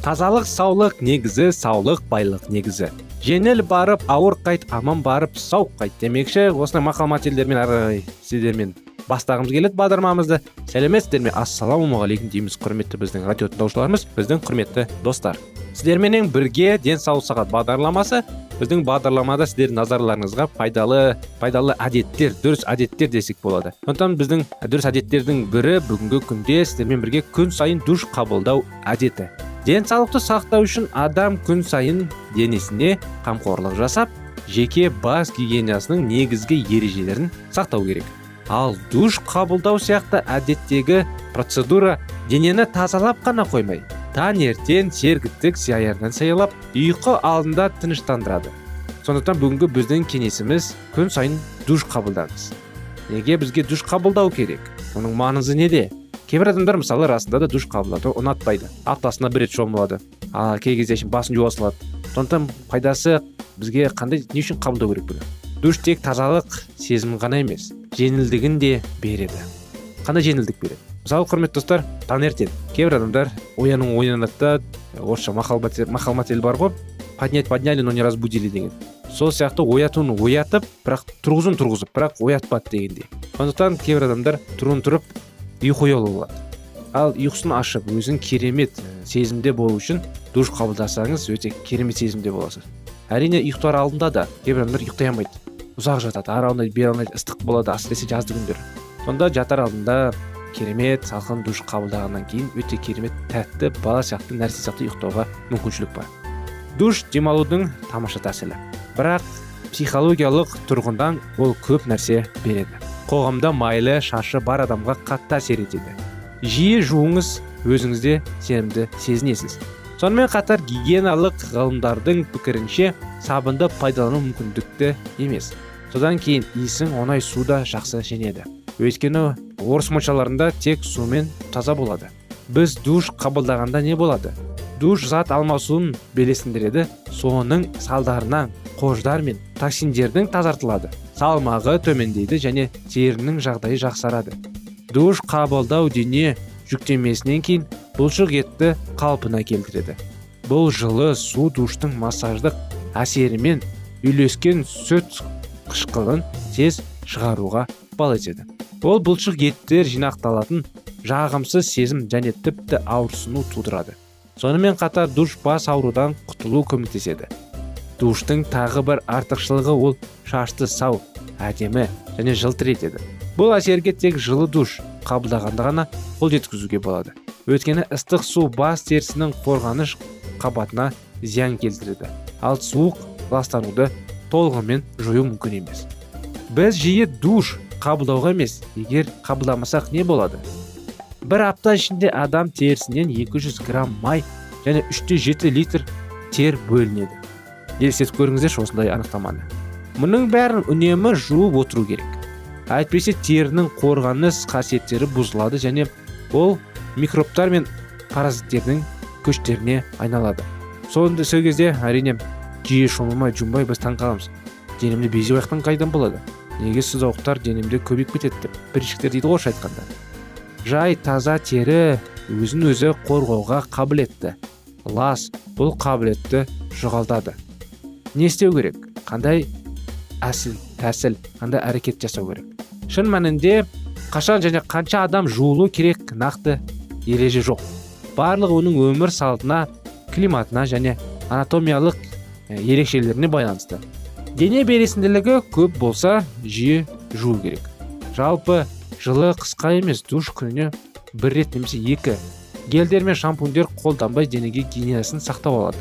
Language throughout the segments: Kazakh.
Тазалық саулық негізі саулық байлық негізі. Жеңіл барып ауыр қайт аман барып сау қайт демекші. Осындай мақал мәтелдермен ары қарай сіздермен бастағымыз келеді бағдарламамызды. Сәлеметсіздер ме ассалаумағалейкум дейміз құрметті біздің радио тыңдаушыларымыз біздің құрметті достар. Сіздерменен бірге денсаулық сағат бағдарламасы. Біздің бағдарламада сіздердің назарларыңызға пайдалы пайдалы әдеттер дұрыс әдеттер десек болады. Сондықтан біздің дұрыс әдеттердің бірі бүгінгі күнде сіздермен бірге күн сайын душ қабылдау әдеті. Денсаулықты сақтау үшін адам күн сайын денесіне қамқорлық жасап жеке бас гигиенасының негізгі ережелерін сақтау керек. Ал душ қабылдау сияқты әдеттегі процедура денені тазалап қана қоймай таңертең сергіттік сияйырынан саялап ұйқы алдында тыныштандырады. Сондықтан бүгінгі біздің кеңесіміз күн сайын душ қабылдаңыз. Неге бізге душ қабылдау керек? Оның маңызы неде? Кейбір адамдар мысалы расында да душ қабылдауды ұнатпайды аптасына бір рет шомылады. А кей кезде басын жуа салады. Сондықтан пайдасы бізге қандай не үшін қабылдау керек бұны? Душ тек тазалық сезімін ғана емес жеңілдігін де береді. Қандай жеңілдік береді? Мысалы құрметті достар таңертең кейбір адамдар ояну оянады да орысша мақал мәтел бар ғой. Поднять подняли но не разбудили деген. Сол сияқты оятуын оятып бірақ тұрғызуын тұрғызып бірақ оятпады дегендей. Сондықтан кейбір адамдар тұруын тұрып ұйқы болады ал ұйқысын ашып өзің керемет сезімде болу үшін душ қабылдасаңыз өте керемет сезімде боласыз. Әрине ұйықтар алдында да кейбір адамдар ұйықтай алмайды. Ұзақ жатады ары алмайды бері алмайды ыстық болады әсіресе жазды күндер. Сонда жатар алдында керемет салқын душ қабылдағаннан кейін өте керемет тәтті бала сияқты нәрсе сияқты ұйықтауға мүмкіншілік бар. Душ демалудың тамаша тәсілі. Бірақ психологиялық тұрғындан ол көп нәрсе береді. Қоғамда майлы шашы бар адамға қатты әсер етеді. Жиі жуыңыз өзіңізде сенімді сезінесіз. Сонымен қатар гигиеналық ғалымдардың пікірінше сабынды пайдалану мүмкіндікті емес. Содан кейін иісің оңай суда жақсы женеді өйткені орыс моншаларында тек сумен таза болады. Біз душ қабылдағанда не болады? Душ зат алмасуын белесіндіреді. Соның салдарынан қождар мен токсиндердің тазартылады. Салмағы төмендейді және терінің жағдайы жақсарады. Душ қабылдау дене жүктемесінен кейін бұлшық етті қалпына келтіреді. Бұл жылы су душтың массаждық әсерімен үйлескен сүт қышқылын тез шығаруға ықпал етеді. Ол бұлшық еттер жинақталатын жағымсыз сезім және тіпті ауырсыну тудырады. Сонымен қатар душ бас аурудан құтылу көмектеседі. Душтың тағы бір артықшылығы ол шашты сау әдемі және жылтыр етеді. Бұл әсерге тек жылы душ қабылдағанда ғана қол жеткізуге болады. Өйткені ыстық су бас терісінің қорғаныш қабатына зиян келтіреді. Ал суық ластануды толығымен жою мүмкін емес. Біз жиі душ қабылдауға емес егер қабылдамасақ не болады? бір апта ішінде адам терісінен 200 грамм май және 3-7 литр тер бөлінеді. Елестетіп көріңіздерші осындай анықтаманы. Мұның бәрін үнемі жуып отыру керек. Әйтпесе терінің қорғаныс қасиеттері бұзылады және ол микробтар мен паразиттердің көштеріне айналады. Сол кезде әрине жиі шомылмай жумбай біз таң қаламыз. Денемде безе жақтан қайдан болады? Неге сызауықтар денемде көбейіп кетеді деп біріншіктер дейді ғой айтқанда жай таза тері өзін өзі қорғауға қабілетті. Лас бұл қабілетті жоғалтады. Не істеу керек. Қандай әсіл тәсіл қандай әрекет жасау керек. Шын мәнінде қашан және қанша адам жуылу керек нақты ереже жоқ. Барлығы оның өмір салтына климатына және анатомиялық ерекшелеріне байланысты. Дене белсенділігі көп болса жиі жуу керек. Жалпы жылы қысқа емес душ күніне бір рет немесе екі гельдер мен шампуньдер қолданбай денеге гигиенасын сақтап алады.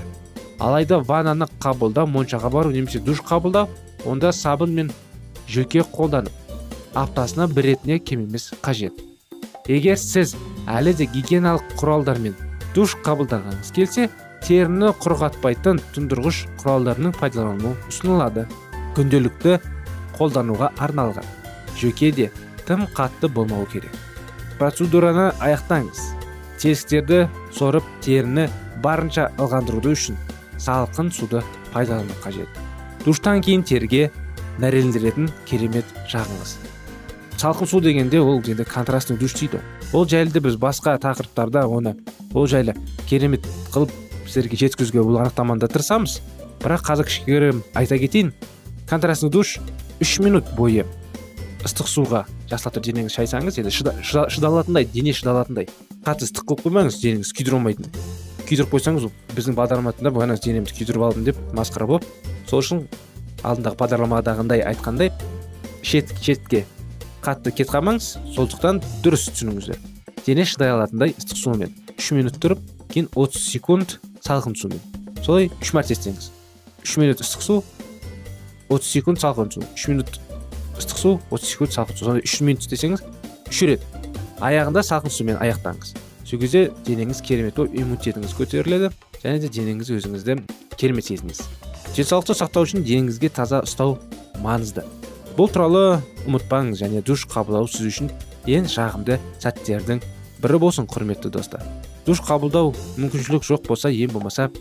Алайда ваннаны қабылдау моншаға бару немесе душ қабылдау онда сабын мен жөке қолданып аптасына бір ретіне кем емес қажет. Егер сіз әлі де гигиеналық құралдармен душ қабылдағыңыз келсе теріні құрғатпайтын тұндырғыш құралдарының пайдалану ұсынылады. Күнделікті қолдануға арналған. Жөке де тым қатты болмауы керек. Процедураны аяқтаңыз. Тесіктерді сорып теріні барынша ылғандыруды үшін салқын суды пайдалану қажет. Душтан кейін терге нәрелендіретін керемет жағыңыз. Салқын су дегенде ол енді контрастный душ дейді ол жайлы біз басқа тақырыптарда оны ол жайлы керемет қылып сіздерге жеткізуге бұл анықтаманы да тырысамыз. Бірақ қазір кішігірім айта кетейін. Контрастный душ үш минут бойы ыстық суға жақсылап денеңізді шайсаңыз енді шыда, шыда, шыдалатындай дене шыдалатындай қатты ыстық қылып қоймаңыз денеңіз күйдіре алмайтын. Күйдіріп қойсаңыз біздің бағдарламада бағана денемді күйдіріп алдым деп масқара болып сол үшін алдындағы бағдарламадағындай айтқандай шет шетке қатты кет қалмаңыз сондықтан дұрыс түсініңіздер. Дене шыдай алатындай ыстық сумен үш минут тұрып кейін 30 секунд салқын сумен. Солай үш мәрте істеңіз. Үш минут ыстық су 30 секунд салқын су. Үш минут ыстық су 30 секунд салқын су. Сондай үш минут істесеңіз үш рет аяғында салқын сумен аяқтаңыз. Сол кезде денеңіз керемет болып иммунитетіңіз көтеріледі және де денеңіз өзіңізді керемет сезінесіз денсаулықты сақтау үшін денеңізге таза ұстау маңызды бұл туралы ұмытпаңыз және душ қабылдау сіз үшін ең жағымды сәттердің бірі болсын құрметті достар душ қабылдау мүмкіншілік жоқ болса ең болмаса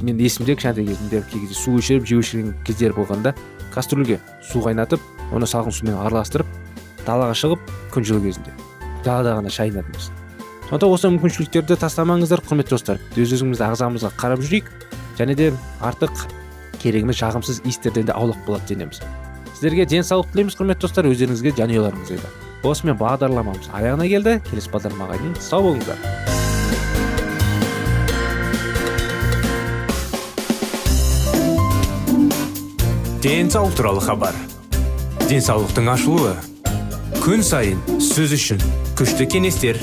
мен есімде кішкентай кезімде кей кезде су өшіріп жеу өшірген кездер болғанда кастрюльге су қайнатып оны салқын сумен араластырып далаға шығып күн жылы кезінде далада ғана шайынатынбыз сондықтан осы мүмкіншіліктерді тастамаңыздар құрметті достар. Өз өзімізді ағзамызға қарап жүрейік. Және де артық керек емес жағымсыз иістерден де аулақ болады денеміз. Сіздерге денсаулық тілейміз құрметті достар. Өздеріңізге жанұяларыңызға да осымен бағдарламамыз аяғына келді. Келесі бағдарламаға дейін сау болыңыздар. Денсаулық туралы хабар. Денсаулықтың ашылуы. Күн сайын сөз үшін күшті кеңестер.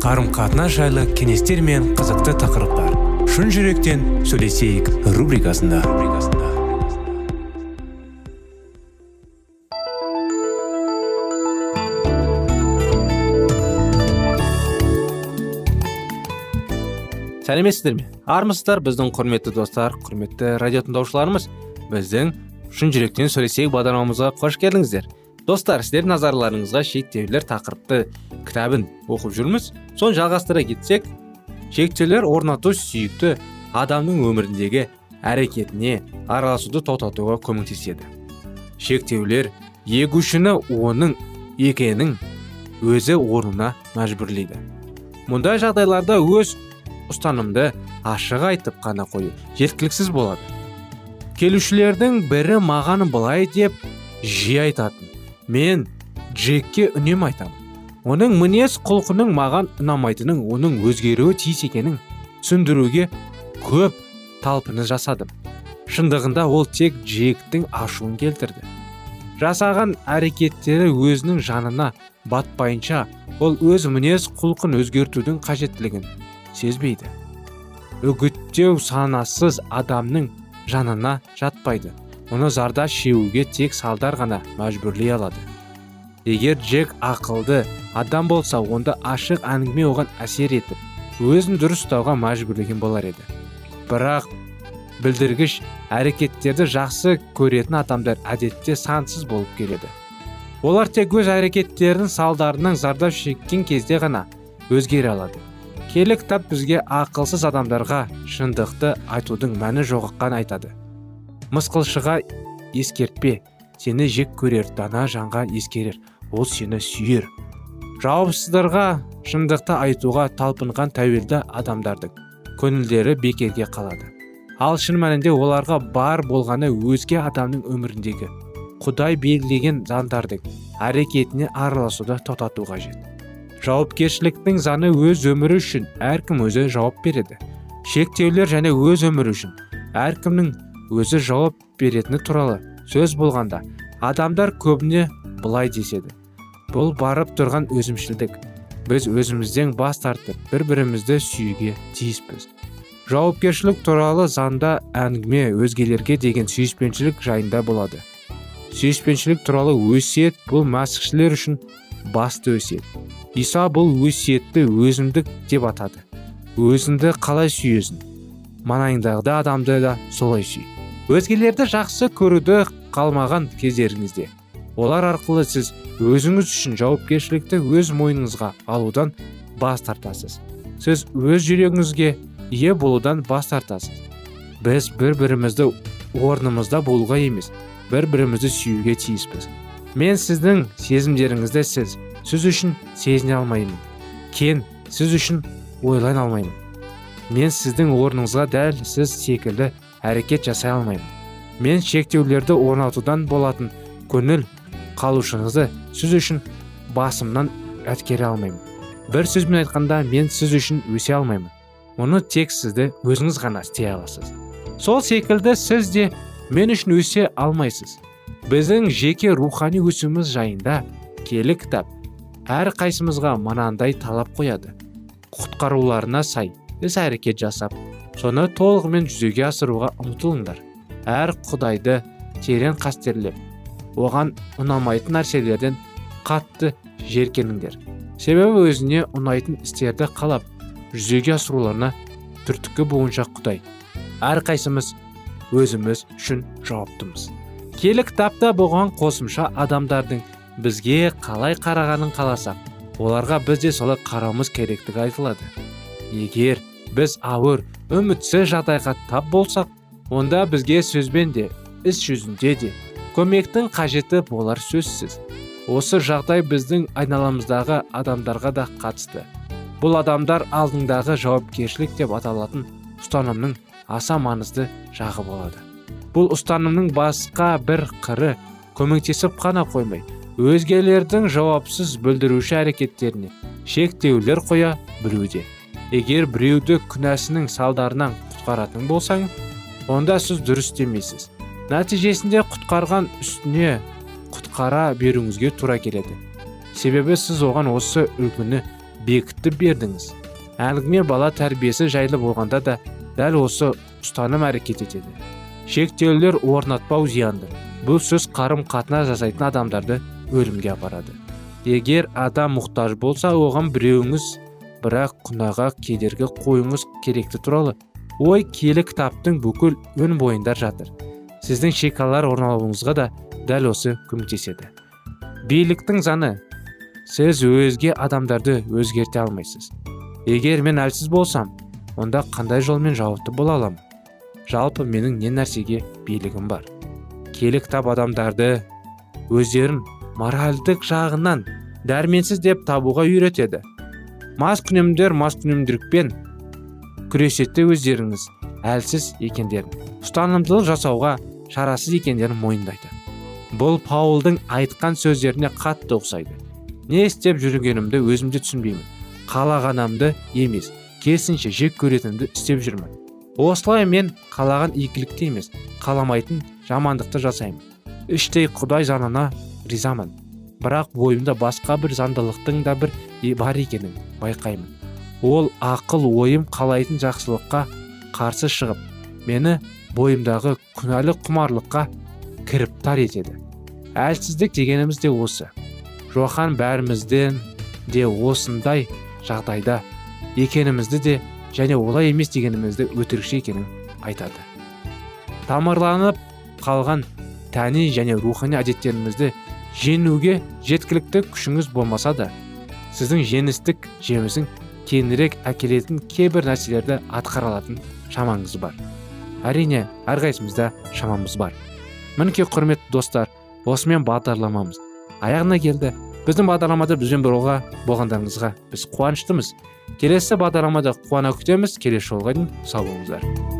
Қарым қатынас жайлы кеңестер мен қызықты тақырыптар. Шын жүректен сөйлесейік рубрикасында. Сәлеметсіздер ме? Армысыздар біздің құрметті достар құрметті радио тыңдаушыларымыз біздің шын жүректен сөйлесейік бағдарламамызға қош келдіңіздер. Достар сіздер назарларыңызға шектеулер тақырыпты кітабын оқып жүрміз. Соны жалғастыра кетсек шектеулер орнату сүйікті адамның өміріндегі әрекетіне араласуды тоқтатуға көмектеседі. Шектеулер егушіні оның екенің өзі орнына мәжбүрлейді. Мұндай жағдайларда өз ұстанымды ашық айтып қана қою жеткіліксіз болады. Келушілердің бірі маған былай деп жиі айтатын мен джекке үнемі айтамын. Оның мінез құлқының маған ұнамайтынын оның өзгеруі тиіс екенін түсіндіруге көп талпыныс жасадым. Шындығында ол тек джектің ашуын келтірді. Жасаған әрекеттері өзінің жанына батпайынша ол өз мінез құлқын өзгертудің қажеттілігін сезбейді. Үгіттеу санасыз адамның жанына жатпайды. Оны зарда шеуге тек салдар ғана мәжбүрлей алады. Егер джек ақылды адам болса онда ашық әңгіме оған әсер етіп өзін дұрыс ұстауға мәжбүрлеген болар еді. Бірақ білдіргіш әрекеттерді жақсы көретін адамдар әдетте сансыз болып келеді. Олар тек өз әрекеттерінің салдарынан зардап шеккен кезде ғана өзгере алады. Келі кітап бізге ақылсыз адамдарға шындықты айтудың мәні жоғыққан айтады. Мысқылшыға ескертпе сені жек көрер дана жанға ескерер ол сені сүйер. Жауапсыздарға шындықты айтуға талпынған тәуелді адамдардың көңілдері бекерге қалады. Ал шын мәнінде оларға бар болғаны өзге адамның өміріндегі құдай белгілеген заңдардың әрекетіне араласуды тоқтату қажет. Жауапкершіліктің заңы өз өмірі үшін әркім өзі жауап береді. Шектеулер және өз өмірі үшін әркімнің өзі жауап беретіні туралы сөз болғанда адамдар көбіне былай деседі. Бұл барып тұрған өзімшілдік. Біз өзімізден бас тартып бір бірімізді сүюге тиіспіз жауапкершілік туралы заңда әңгіме өзгелерге деген сүйіспеншілік жайында болады. Сүйіспеншілік туралы өсиет бұл мәсіхшілер үшін басты өсиет. Иса бұл өсиетті өзімдік деп атады. Өзіңді қалай сүйесің маңайыңдағы адамды да солай сүй. Өзгелерді жақсы көруді қалмаған кездеріңізде. Олар арқылы сіз өзіңіз үшін жауапкершілікті өз мойныңызға алудан бас тартасыз. Сіз өз жүрегіңізге ие болудан бас тартасыз. Біз бір бірімізді орнымызда болуға емес бір бірімізді сүюге тиіспіз. Мен сіздің сезімдеріңізді сіз сіз үшін сезіне алмаймын. Кен сіз үшін ойлай алмаймын. Мен сіздің орныңызға дәл сіз секілді әрекет жасай алмаймын. Мен шектеулерді орнатудан болатын көңіл қалушыңызды сіз үшін басымнан әткере алмаймын. Бір сөзбен айтқанда мен сіз үшін өсе алмаймын. Оны тек сізді өзіңіз ғана істей аласыз. Сол секілді сіз де мен үшін өсе алмайсыз. Біздің жеке рухани өсуіміз жайында келі кітап әр қайсымызға мынандай талап қояды. Құтқаруларына сай іс әрекет жасап соны толығымен жүзеге асыруға ұмтылыңдар. Әр құдайды терең қастерлеп оған ұнамайтын нәрселерден қатты жеркеніңдер. Себебі өзіне ұнайтын істерді қалап жүзеге асыруларына түртікі бойынша құдай. Әрқайсымыз өзіміз үшін жауаптымыз. Келі кітапта бұған қосымша адамдардың бізге қалай қарағанын қаласақ оларға біз де солай қарауымыз керектігі айтылады. Егер біз ауыр үмітсіз жағдайға тап болсақ онда бізге сөзбен де іс жүзінде де көмектің қажеті болар сөзсіз. Осы жағдай біздің айналамыздағы адамдарға да қатысты. Бұл адамдар алдыңдағы жауапкершілік деп аталатын ұстанымның аса маңызды жағы болады. Бұл ұстанымның басқа бір қыры көмектесіп қана қоймай өзгелердің жауапсыз бүлдіруші әрекеттеріне шектеулер қоя білуде. Егер біреуді күнәсінің салдарынан құтқаратын болсаң онда сіз дұрыс істемейсіз нәтижесінде құтқарған үстіне құтқара беруіңізге тура келеді. Себебі сіз оған осы үлгіні бекітіп бердіңіз. Әңгіме бала тәрбиесі жайлы болғанда да дәл осы ұстаным әрекет етеді. Шектеулер орнатпау зиянды. Бұл сөз қарым қатынас жасайтын адамдарды өлімге апарады. Егер адам мұқтаж болса оған біреуіңіз бірақ күнәға кедергі қойыңыз керекті туралы. Ой келі кітаптың бүкіл өн бойында жатыр. Сіздің шекаралар орналауыңызға да дәл осы көмектеседі. Биліктің заңы. Сіз өзге адамдарды өзгерте алмайсыз. Егер мен әлсіз болсам онда қандай жолмен жауапты бола аламын жалпы менің не нәрсеге билігім бар? Киелі кітап адамдарды өздерін моральдық жағынан дәрменсіз деп табуға үйретеді. Маскүнемдер маскүнемділікпен күресетті өздеріңіз әлсіз екендерін ұстанымдылық жасауға шарасыз екендерін мойындайды. Бұл паулдың айтқан сөздеріне қатты ұқсайды. Не істеп жүргенімді өзімде түсінбеймін. Қалағанымды емес керісінше жек көретінді істеп жүрмін. Осылай мен қалаған игілікті емес қаламайтын жамандықты жасаймын. Іштей құдай заңына ризамын. Бірақ бойымда басқа бір заңдылықтың да бір бар екенін байқаймын. Ол ақыл ойым қалайтын жақсылыққа қарсы шығып мені бойымдағы күнәлі құмарлыққа кіріптар етеді. Әлсіздік дегеніміз де осы. Жохан бәрімізден де осындай жағдайда екенімізді де және олай емес дегенімізді өтірікші екенін айтады. Тамырланып қалған тәни және рухани әдеттерімізді жеңуге жеткілікті күшіңіз болмаса да сіздің жеңістік жемісін кеңірек әкелетін кейбір нәрселерді атқара алатын шамаңыз бар. Әрине әрқайсымызда шамамыз бар. Мінекей құрметті достар осымен бағдарламамыз аяғына келді. Біздің бағдарламада бізбен бірге болғандарыңызға біз қуаныштымыз. Келесі бағдарламада қуана күтеміз. Келесі жолға дейін сау болыңыздар.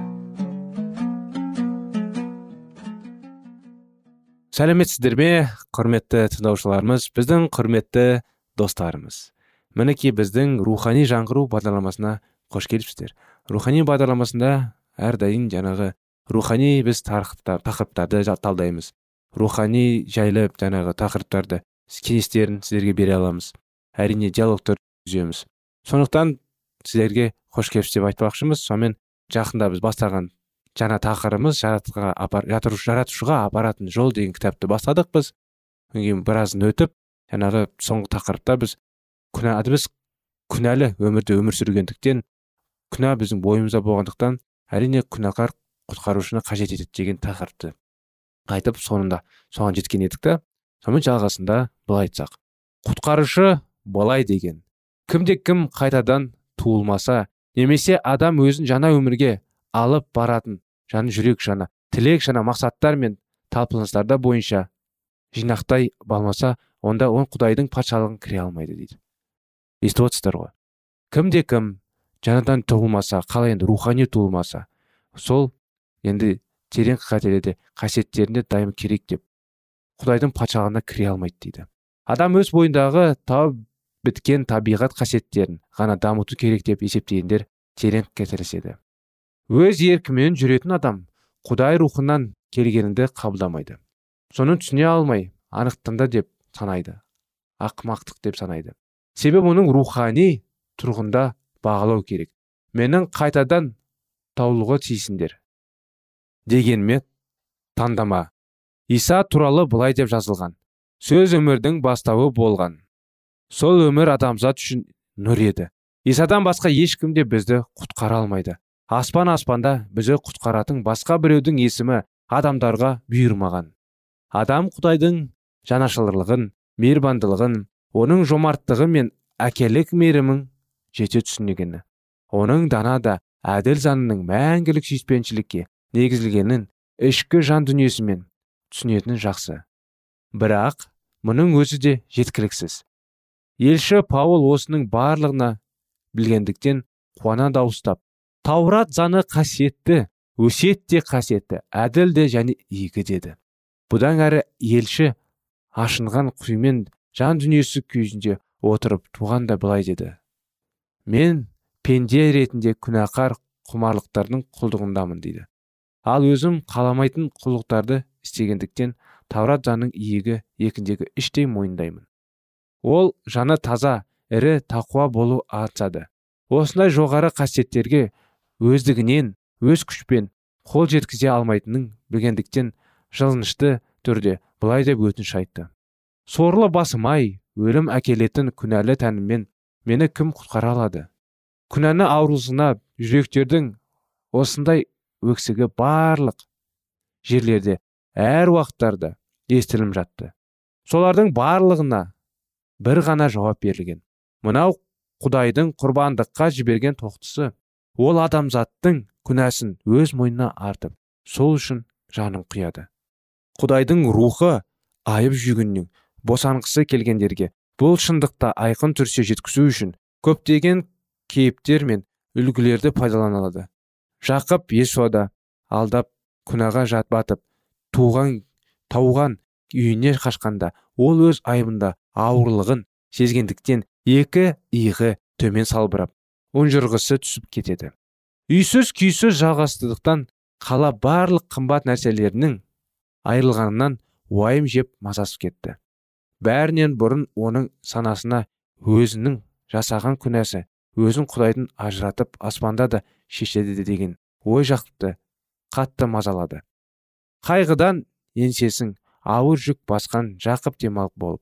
Сәлеметсіздер ме құрметті тыңдаушыларымыз? Біздің құрметті достарымыз. Мінекей біздің рухани жаңғыру бағдарламасына қош келіпсіздер. Рухани бағдарламасында әрдайым жаңағы рухани біз тақырыптарды талдаймыз. Рухани жайлы жаңағы тақырыптарды кеңестерін сіздерге бере аламыз. Әрине диалогтар жүргіземіз сондықтан сіздерге қош келіпсіз деп айтпақшымыз. Сонымен жақында біз бастаған жаңа тақырыбымыз жаратушыға апаратын жол деген кітапты бастадық біз. Кейін біразын өтіп жаңағы соңғы тақырыпта біз күнә біз күнәлі өмірде өмір сүргендіктен күнә біздің бойымызда болғандықтан әрине күнәкар құтқарушыны қажет етеді деген тақырыпты айтып соңында соған жеткен едік та сонымен жалғасында былай айтсақ. Құтқарушы болай деген. Кімде кім қайтадан туылмаса немесе адам өзін жаңа өмірге алып баратын жан жүрек жана тілек жана мақсаттар мен талпыныстарда бойынша жинақтай балмаса онда он құдайдың патшалығын кіре алмайды дейді. Естіп отырсыздар ғой кімде кім жаңадан туылмаса қалай енді рухани туылмаса сол енді терең қателеде қасиеттеріне дайым керек деп құдайдың патшалығына кіре алмайды дейді. Адам өз бойындағы тауып біткен табиғат қасиеттерін ғана дамыту керек деп есептегендер терең қателеседі өз еркімен жүретін адам құдай рухынан келгенінді қабылдамайды. Соны түсіне алмай анықтында деп санайды. Ақымақтық деп санайды. Себебі оның рухани тұрғында бағалау керек. Менің қайтадан таулығы тиісіңдер дегенме таңдама. Иса туралы былай деп жазылған. Сөз өмірдің бастауы болған. Сол өмір адамзат үшін нұр еді. Исадан басқа ешкім де бізді құтқара алмайды. Аспан аспанда бізді құтқаратын басқа біреудің есімі адамдарға бұйырмаған. Адам құдайдың жанашырлығын мейірбандылығын оның жомарттығы мен әкелік мейірімін жете түсінегені оның дана да әділ заңының мәңгілік сүйіспеншілікке негізілгенін ішкі жан дүниесімен түсінетіні жақсы. Бірақ мұның өзі де жеткіліксіз. Елші паул осының барлығына білгендіктен қуана дауыстап таурат заңы қасиетті өсиет те қасиетті әділ де және игі деді. Бұдан әрі елші ашынған күймен жан дүниесі күйінде отырып туғанда былай деді. Мен пенде ретінде күнәқар құмарлықтардың құлдығындамын дейді ал өзім қаламайтын құлдықтарды істегендіктен таурат заңның иегі екіндегі іштей мойындаймын. Ол жаны таза ірі тақуа болу артады осындай жоғары қасиеттерге өздігінен өз күшпен қол жеткізе алмайтынын білгендіктен жылынышты түрде былай деп өтініш айтты. Сорлы басым ай өлім әкелетін күнәлі тәніммен мені кім құтқара алады? Күнәні аурусына жүректердің осындай өксігі барлық жерлерде әр уақыттарда естілім жатты. Солардың барлығына бір ғана жауап берілген. Мынау құдайдың құрбандыққа жіберген тоқтысы ол адамзаттың күнәсін өз мойнына артып сол үшін жанын қияды құдайдың рухы айып жүгіннен босанғысы келгендерге бұл шындықта айқын түрсе жеткізу үшін көптеген кейіптер мен үлгілерді пайдаланылады. Жақып есуада алдап күнәға жат батып туған тауған үйіне қашқанда ол өз айыбында ауырлығын сезгендіктен екі иығы төмен салбырап ұнжырғысы түсіп кетеді. Үйсіз күйсіз жалғастықтан қала барлық қымбат нәрселерінің айырылғанынан уайым жеп мазасып кетті. Бәрінен бұрын оның санасына өзінің жасаған күнәсі өзін құдайдың ажыратып аспанда да шешеді деген ой жақты қатты мазалады. Қайғыдан еңсесін ауыр жүк басқан жақып демалып болып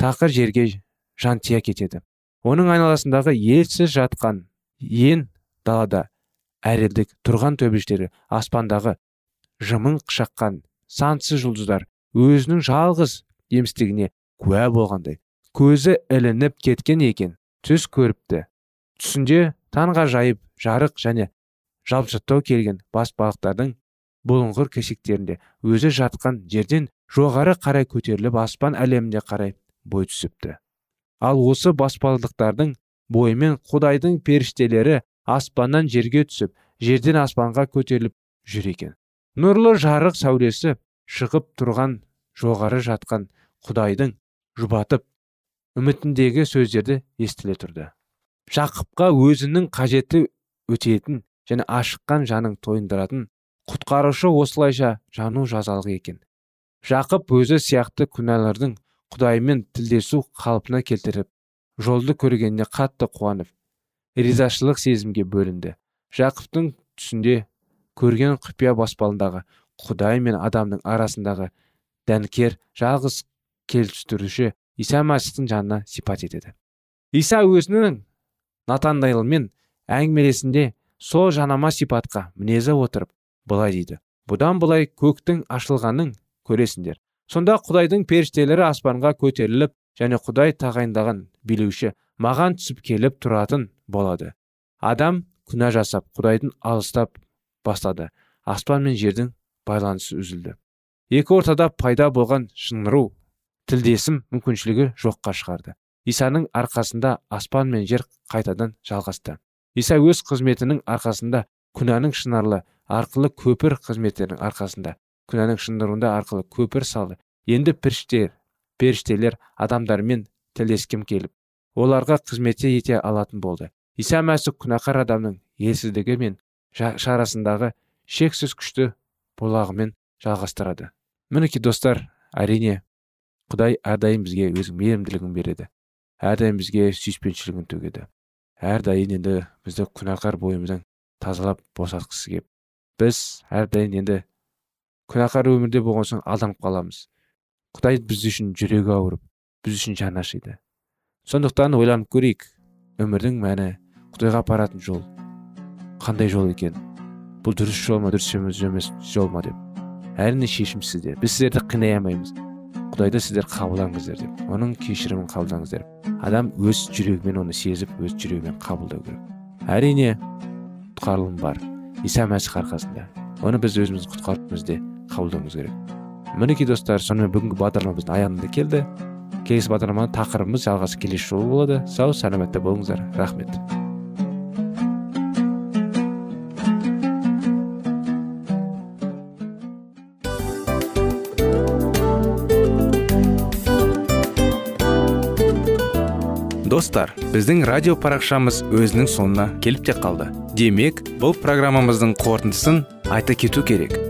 тақыр жерге жантия кетеді. Оның айналасындағы елсіз жатқан ен далада әрелдік тұрған төбештері аспандағы жымың қышаққан сансыз жұлдыздар өзінің жалғыз емістігіне куә болғандай көзі ілініп кеткен екен түс көріпті. Түсінде таңға жайып жарық және жалпжаттау келген бас балықтардың бұлыңғыр кесектерінде өзі жатқан жерден жоғары қарай көтеріліп аспан әлеміне қарай бой түсіпті ал осы баспалдықтардың бойымен құдайдың періштелері аспаннан жерге түсіп жерден аспанға көтеріліп жүр екен. Нұрлы жарық сәулесі шығып тұрған жоғары жатқан құдайдың жұбатып үмітіндегі сөздерді естіле тұрды. Жақыпқа өзінің қажеті өтетін және ашыққан жаның тойындыратын құтқарушы осылайша жану жазалық екен. Жақып өзі сияқты күнәлардың құдаймен тілдесу қалпына келтіріп жолды көргеніне қатты қуанып ризашылық сезімге бөлінді. Жақыптың түсінде көрген құпия баспалындағы құдай мен адамның арасындағы дәнкер жалғыз келістіруші иса мәсіхтің жанына сипат етеді. Иса өзінің натандайлмен әңгімелесінде сол жанама сипатқа мінезі отырып былай дейді. Бұдан былай көктің ашылғанын көресіңдер. Сонда құдайдың періштелері аспанға көтеріліп және құдай тағайындаған билеуші маған түсіп келіп тұратын болады. Адам күнә жасап құдайдың алыстап бастады. Аспан мен жердің байланысы үзілді. Екі ортада пайда болған шыңыру тілдесім мүмкіншілігі жоққа шығарды. Исаның арқасында аспан мен жер қайтадан жалғасты. Иса өз қызметінің арқасында күнәнің шынарлы арқылы көпір қызметтерінің арқасында күнәнің шындыруында арқылы көпір салды. Енді періштелер періштелер адамдармен тілдескім келіп оларға қызметте ете алатын болды. Иса мәсіх күнәқар адамның елсіздігі мен шарасындағы шексіз күшті бұлағымен жалғастырады. Мінекей достар әрине құдай әрдайым бізге өзінің мейірімділігін береді. Әрдайым бізге сүйіспеншілігін төгеді. Әрдайым енді бізді күнәқар бойымыздан тазалап босатқысы кеп біз әрдайым енді күнәқар өмірде болған соң алданып қаламыз. Құдай біз үшін жүрегі ауырып біз үшін жаны ашиды. Сондықтан ойланып көрейік өмірдің мәні құдайға апаратын жол қандай жол екен? Бұл дұрыс жол ма дұрыс емес жол ма деп. Әрине шешім сізде. Біз сіздерді қинай алмаймыз. Құдайды сіздер қабылдаңыздар деп оның кешірімін қабылдаңыздар адам өз жүрегімен оны сезіп өз жүрегімен қабылдау керек. Әрине құтқарылым бар. Иса мәсіх арқасында. Оны біз өзіміздің құтқаруымызды қабылдауымыз керек. Мінекей достар сонымен бүгінгі бағдарламамыздың аяғына келді. Келесі бағдарламаның тақырыбымыз жалғасы келесі жолы болады. Сау саламатта болыңыздар. Рахмет. Достар біздің радио парақшамыз өзінің соңына келіп те қалды. Демек бұл программамыздың қорытындысын айта кету керек.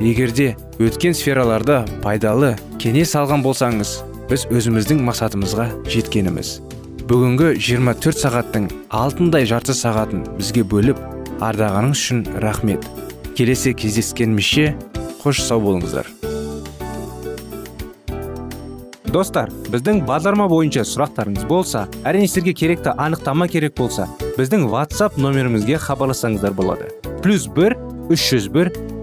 Егерде өткен сфераларда пайдалы кеңес алған болсаңыз біз өзіміздің мақсатымызға жеткеніміз. Бүгінгі 24 сағаттың алтындай жарты сағатын бізге бөліп ардағаныңыз үшін рахмет. Келесі кездескенімізше қош сау болыңыздар. Достар біздің базарма бойынша сұрақтарыңыз болса әрине сіздерге керекті анықтама керек болса біздің whatsapp нөмірімізге хабарлассаңыздар болады. Плюс бір үш жүз бір